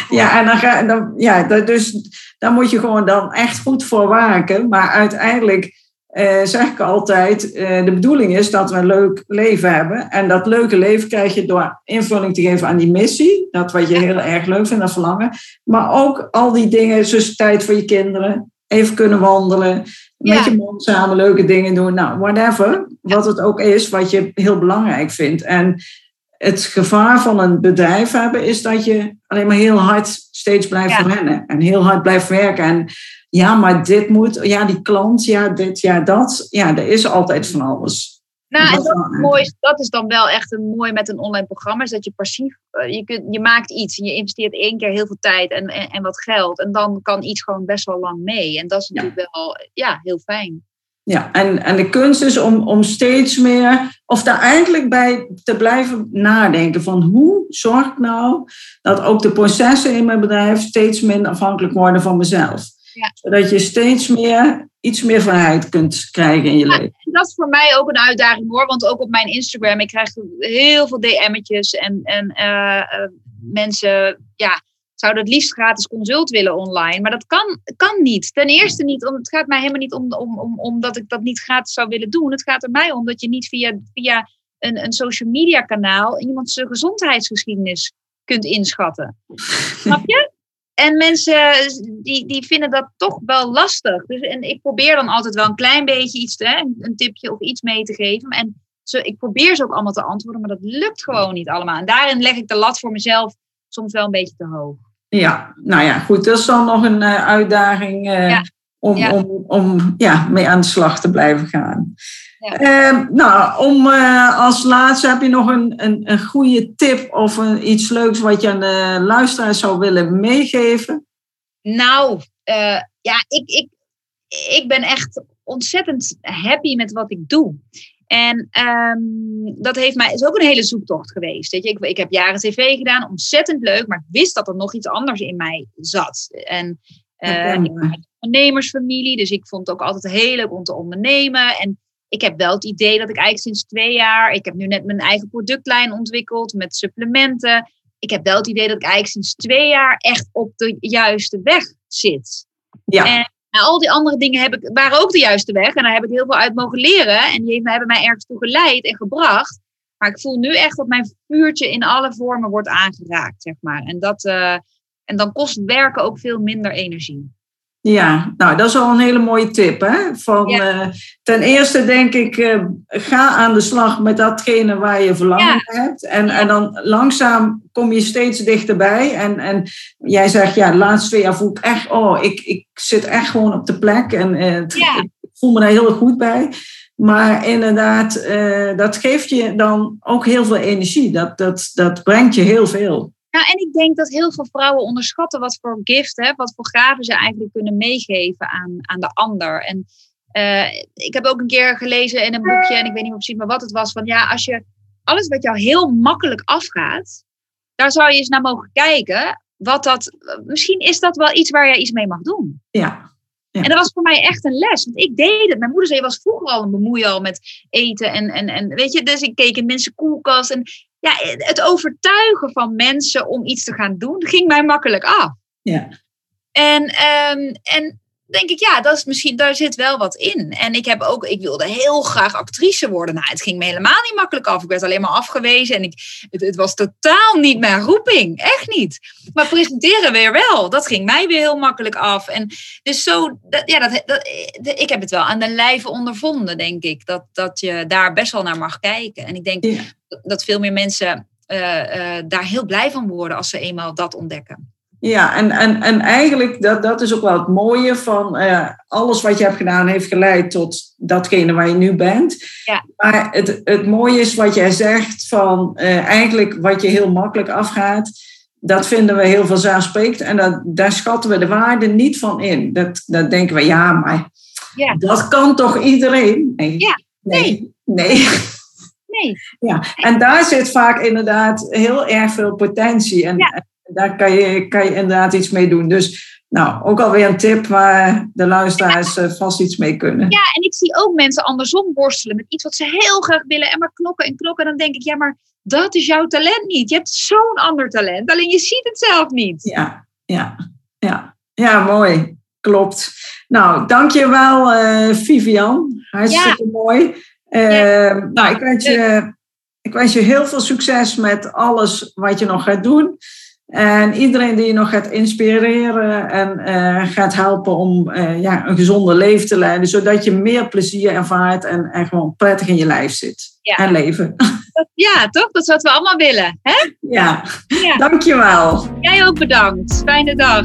Ja, en dan ga dan, ja, dus daar moet je gewoon dan echt goed voor waken. Maar uiteindelijk eh, zeg ik altijd, eh, de bedoeling is dat we een leuk leven hebben. En dat leuke leven krijg je door invulling te geven aan die missie. Dat wat je heel erg leuk vindt, dat verlangen. Maar ook al die dingen, zoals tijd voor je kinderen, even kunnen wandelen, met je man samen leuke dingen doen. Nou, whatever, wat het ook is, wat je heel belangrijk vindt. En het gevaar van een bedrijf hebben is dat je alleen maar heel hard steeds blijft ja. rennen en heel hard blijft werken. En ja, maar dit moet, ja, die klant, ja, dit, ja, dat. Ja, er is altijd van alles. Nou, en dat is, mooi, dat is dan wel echt een mooi met een online programma. Is dat je passief, je, kunt, je maakt iets en je investeert één keer heel veel tijd en, en, en wat geld. En dan kan iets gewoon best wel lang mee. En dat is natuurlijk ja. wel ja, heel fijn. Ja, en, en de kunst is om, om steeds meer, of daar eigenlijk bij te blijven nadenken van hoe zorg ik nou dat ook de processen in mijn bedrijf steeds minder afhankelijk worden van mezelf. Ja. Zodat je steeds meer, iets meer vrijheid kunt krijgen in je ja, leven. Dat is voor mij ook een uitdaging hoor. Want ook op mijn Instagram, ik krijg heel veel DM'tjes en, en uh, uh, mensen ja, zouden het liefst gratis consult willen online. Maar dat kan, kan niet. Ten eerste niet, om, het gaat mij helemaal niet om, om, om, omdat ik dat niet gratis zou willen doen. Het gaat er mij om dat je niet via, via een, een social media kanaal iemands gezondheidsgeschiedenis kunt inschatten. Snap je? En mensen die, die vinden dat toch wel lastig. Dus, en ik probeer dan altijd wel een klein beetje iets, hè, een tipje of iets mee te geven. En zo, ik probeer ze ook allemaal te antwoorden, maar dat lukt gewoon niet allemaal. En daarin leg ik de lat voor mezelf soms wel een beetje te hoog. Ja, nou ja, goed. Dat is dan nog een uh, uitdaging uh, ja. Om, ja. om, om ja, mee aan de slag te blijven gaan. Ja. Uh, nou, om, uh, als laatste heb je nog een, een, een goede tip of een, iets leuks wat je aan de luisteraars zou willen meegeven? Nou, uh, ja, ik, ik, ik ben echt ontzettend happy met wat ik doe. En ehm, dat heeft mij, is ook een hele zoektocht geweest. Weet je? Ik, ik heb jaren tv gedaan, ontzettend leuk, maar ik wist dat er nog iets anders in mij zat. En uh, ik ben een ondernemersfamilie, dus ik vond het ook altijd heel leuk om te ondernemen. En ik heb wel het idee dat ik eigenlijk sinds twee jaar, ik heb nu net mijn eigen productlijn ontwikkeld met supplementen. Ik heb wel het idee dat ik eigenlijk sinds twee jaar echt op de juiste weg zit. Ja. En al die andere dingen heb ik, waren ook de juiste weg. En daar heb ik heel veel uit mogen leren. En die hebben mij ergens toe geleid en gebracht. Maar ik voel nu echt dat mijn vuurtje in alle vormen wordt aangeraakt, zeg maar. En, dat, uh, en dan kost werken ook veel minder energie. Ja, nou dat is al een hele mooie tip. Hè? Van, uh, ten eerste denk ik, uh, ga aan de slag met datgene waar je verlangen ja. hebt. En, en dan langzaam kom je steeds dichterbij. En, en jij zegt, ja, de laatste twee jaar voel ik echt, oh, ik, ik zit echt gewoon op de plek. En uh, ik voel me daar heel goed bij. Maar inderdaad, dat geeft je dan ook heel veel energie. Dat, dat, dat brengt je heel veel. Nou, en ik denk dat heel veel vrouwen onderschatten wat voor gift, hè, wat voor gaven ze eigenlijk kunnen meegeven aan, aan de ander. En uh, ik heb ook een keer gelezen in een boekje, en ik weet niet meer precies maar wat het was, van ja, als je alles wat jou heel makkelijk afgaat, daar zou je eens naar mogen kijken. Wat dat, misschien is dat wel iets waar jij iets mee mag doen. Ja. Ja. En dat was voor mij echt een les. Want ik deed het. Mijn moeder zei, was vroeger al een bemoeien al met eten. En, en, en weet je, dus ik keek in mensen koelkast. En ja, het overtuigen van mensen om iets te gaan doen, ging mij makkelijk af. Ja. En, um, en denk ik, ja, dat is misschien, daar zit wel wat in. En ik heb ook, ik wilde heel graag actrice worden. Nou, het ging me helemaal niet makkelijk af. Ik werd alleen maar afgewezen en ik, het, het was totaal niet mijn roeping. Echt niet. Maar presenteren weer wel. Dat ging mij weer heel makkelijk af. En dus zo, dat, ja, dat, dat, ik heb het wel aan de lijve ondervonden, denk ik. Dat, dat je daar best wel naar mag kijken. En ik denk dat veel meer mensen uh, uh, daar heel blij van worden als ze eenmaal dat ontdekken. Ja, en, en, en eigenlijk, dat, dat is ook wel het mooie van uh, alles wat je hebt gedaan heeft geleid tot datgene waar je nu bent. Ja. Maar het, het mooie is wat jij zegt van uh, eigenlijk wat je heel makkelijk afgaat, dat vinden we heel vanzelfsprekend en dat, daar schatten we de waarde niet van in. Dat, dat denken we, ja, maar ja. dat kan toch iedereen? Nee. Ja. Nee. Nee. nee. Ja, en daar zit vaak inderdaad heel erg veel potentie. En, ja daar kan je, kan je inderdaad iets mee doen. Dus nou, ook alweer een tip waar de luisteraars ja. vast iets mee kunnen. Ja, en ik zie ook mensen andersom worstelen met iets wat ze heel graag willen en maar klokken en klokken. En dan denk ik, ja, maar dat is jouw talent niet. Je hebt zo'n ander talent, alleen je ziet het zelf niet. Ja, ja, ja. Ja, mooi. Klopt. Nou, dankjewel uh, Vivian. Hartstikke ja. mooi. Uh, ja. Nou, ik wens, je, ik wens je heel veel succes met alles wat je nog gaat doen. En iedereen die je nog gaat inspireren en uh, gaat helpen om uh, ja, een gezonde leven te leiden, zodat je meer plezier ervaart en, en gewoon prettig in je lijf zit ja. en leven. Ja, toch? Dat is wat we allemaal willen. Hè? Ja. ja, dankjewel. Jij ook bedankt. Fijne dag.